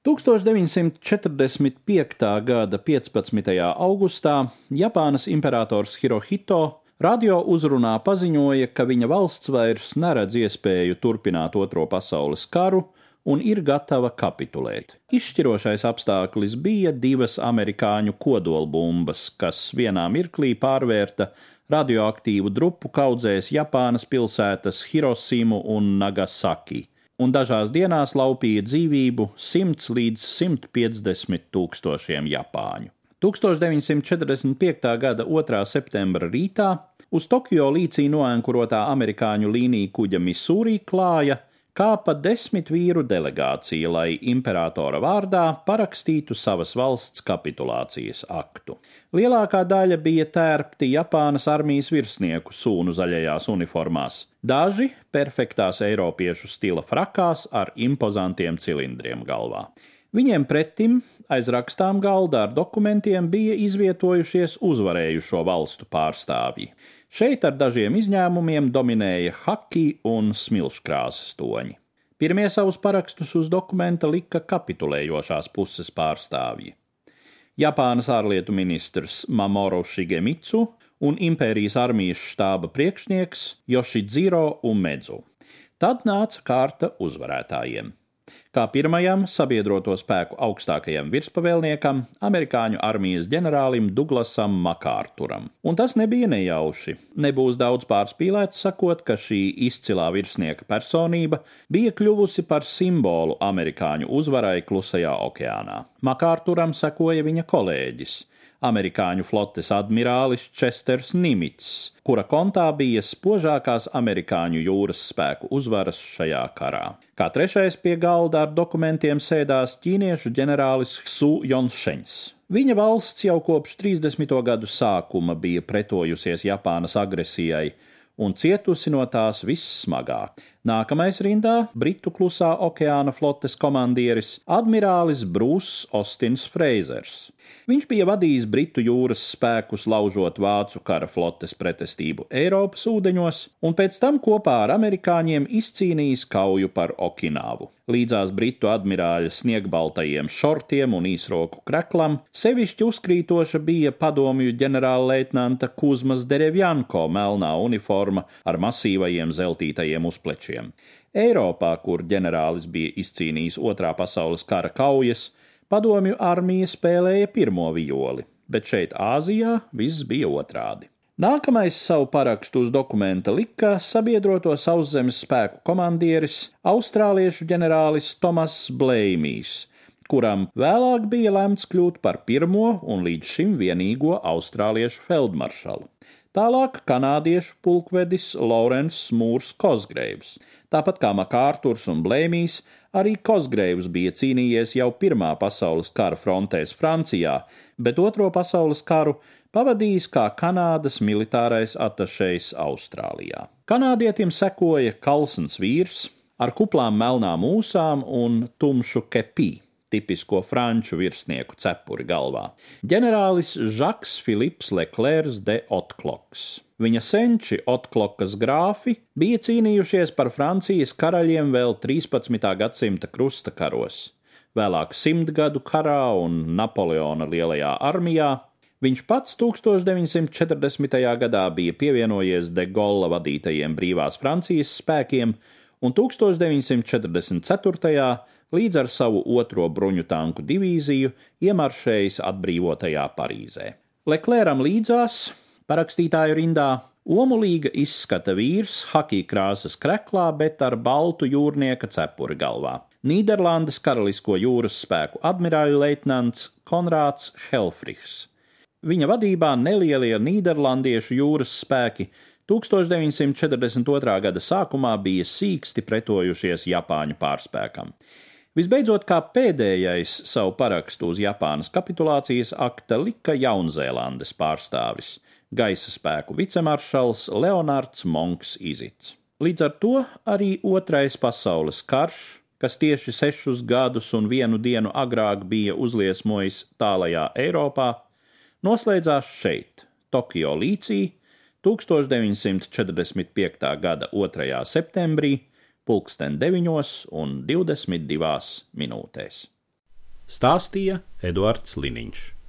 1945. gada 15. augustā Japānas imperators Hirohito radio uzrunā paziņoja, ka viņa valsts vairs neredz iespēju turpināt Otro pasaules karu un ir gatava kapitulēt. Izšķirošais apstākļis bija divas amerikāņu kodolbumbas, kas vienā mirklī pārvērta radioaktīvu drupu kaudzēs Japānas pilsētas Hirosimu un Nagasaki un dažās dienās laupīja dzīvību 100 līdz 150 tūkstošiem Japāņu. 1945. gada 2. septembra rītā uz Tokio līcī noenkurotā amerikāņu līnija kuģa Misūrī klāja kāpa desmit vīru delegācija, lai imperatora vārdā parakstītu savas valsts kapitulācijas aktu. Lielākā daļa bija tērpti Japānas armijas virsnieku sūnu zaļajās uniformās, daži perfektās eiropiešu stila frakās ar impozantiem cilindriem galvā. Viņiem pretim aiz rakstām galda ar dokumentiem bija izvietojušies uzvarējušo valstu pārstāvji. Šeit ar dažiem izņēmumiem dominēja haki un smilškrāsas toņi. Pirmie savus parakstus uz dokumenta lika kapitulējošās puses pārstāvji. Japānas ārlietu ministrs Mamoru Shigemitsu un impērijas armijas štāba priekšnieks Yoshiziro Umedzu. Tad nāca kārta uzvarētājiem kā pirmajam sabiedroto spēku augstākajam virspavēlniekam, amerikāņu armijas ģenerālim Duglasam Makārturam. Un tas nebija nejauši. Nebūs daudz pārspīlēts sakot, ka šī izcilā virsnieka personība bija kļuvusi par simbolu amerikāņu uzvarai Klusajā okeānā. Makārturam sekoja viņa kolēģis amerikāņu flotes admirālis Česters Nimits, kura kontā bija spožākās amerikāņu jūras spēku uzvaras šajā karā. Kā trešais pie galda ar dokumentiem sēdās ķīniešu ģenerālis Su Jonšeņs. Viņa valsts jau kopš 30. gadu sākuma bija pretojusies Japānas agresijai, un cietusi no tās vissmagāk. Nākamais rindā - Britu klusā okeāna flotes komandieris admirālis Brūss Ostins Freizers. Viņš bija vadījis Britu jūras spēkus, laužot vācu kara flotes pretestību Eiropas ūdeņos, un pēc tam kopā ar amerikāņiem izcīnījis kauju par Okinavu. Līdzās britu admirāļa sniegbaltajiem šortiem un īsroku kreklam sevišķi uzkrītoša bija padomju ģenerālleitnanta Kuzmas Derevjanko melnā uniforma ar masīvajiem zeltītajiem uzplečiem ieročiem. Eiropā, kur ģenerālis bija izcīnījis otrā pasaules kara kaujas, padomju armija spēlēja pirmo violi, bet šeit Āzijā viss bija otrādi. Nākamais savu parakstu uz dokumenta lika sabiedroto sauszemes spēku komandieris, austrāliešu ģenerālis Tomas Blēmijs, kuram vēlāk bija lemts kļūt par pirmo un līdz šim vienīgo austrāliešu feldmaršalu. Tālāk kanādiešu pulkvedis Laurens Mūrs Kosgreivs. Tāpat kā Makārturs un Blēmijs, arī Kosgreivs bija cīnījies jau Pirmā pasaules kara frontēs Francijā, bet Otro pasaules karu pavadījis kā Kanādas militārais atašejs Austrālijā. Kanādietim sekoja Kalsons vīrs ar kuplām melnām mūsām un tumšu kepī tipisko franču virsnieku cepuri galvā. Ģenerālis Žaks Filips Leclerc de Otkloks. Viņa senči Otklokas grāfi bija cīnījušies par Francijas karaļiem vēl 13. gadsimta krusta karos, vēlāk simtgadu karā un Napoleona lielajā armijā, Viņš pats 1940. gadā bija pievienojies De Gaulle vadītajiem brīvās Francijas spēkiem, un 1944 līdz ar savu otro bruņu tanku divīziju iemaršējis atbrīvotajā Parīzē. Leklēram līdzās parakstītāju rindā omulīga izskata vīrs, hakija krāsas kreklā, bet ar baltu jūrnieka cepuri galvā. Nīderlandes karalisko jūras spēku admirāļu leitnants Konrāds Helfrichs. Viņa vadībā nelielie nīderlandiešu jūras spēki 1942. gada sākumā bija sīksti pretojušies Japāņu pārspēkam. Visbeidzot, kā pēdējais savu parakstu uz Japānas kapitulācijas akta lika Jaunzēlandes pārstāvis - gaisa spēku vicemaršals Leonards Monks Izits. Līdz ar to arī Otrais pasaules karš, kas tieši sešus gadus un vienu dienu agrāk bija uzliesmojis tālajā Eiropā, noslēdzās šeit, Tokio līcī, 1945. gada 2. septembrī, pulksten 9 un 22 minūtēs. stāstīja Eduards Liniņš.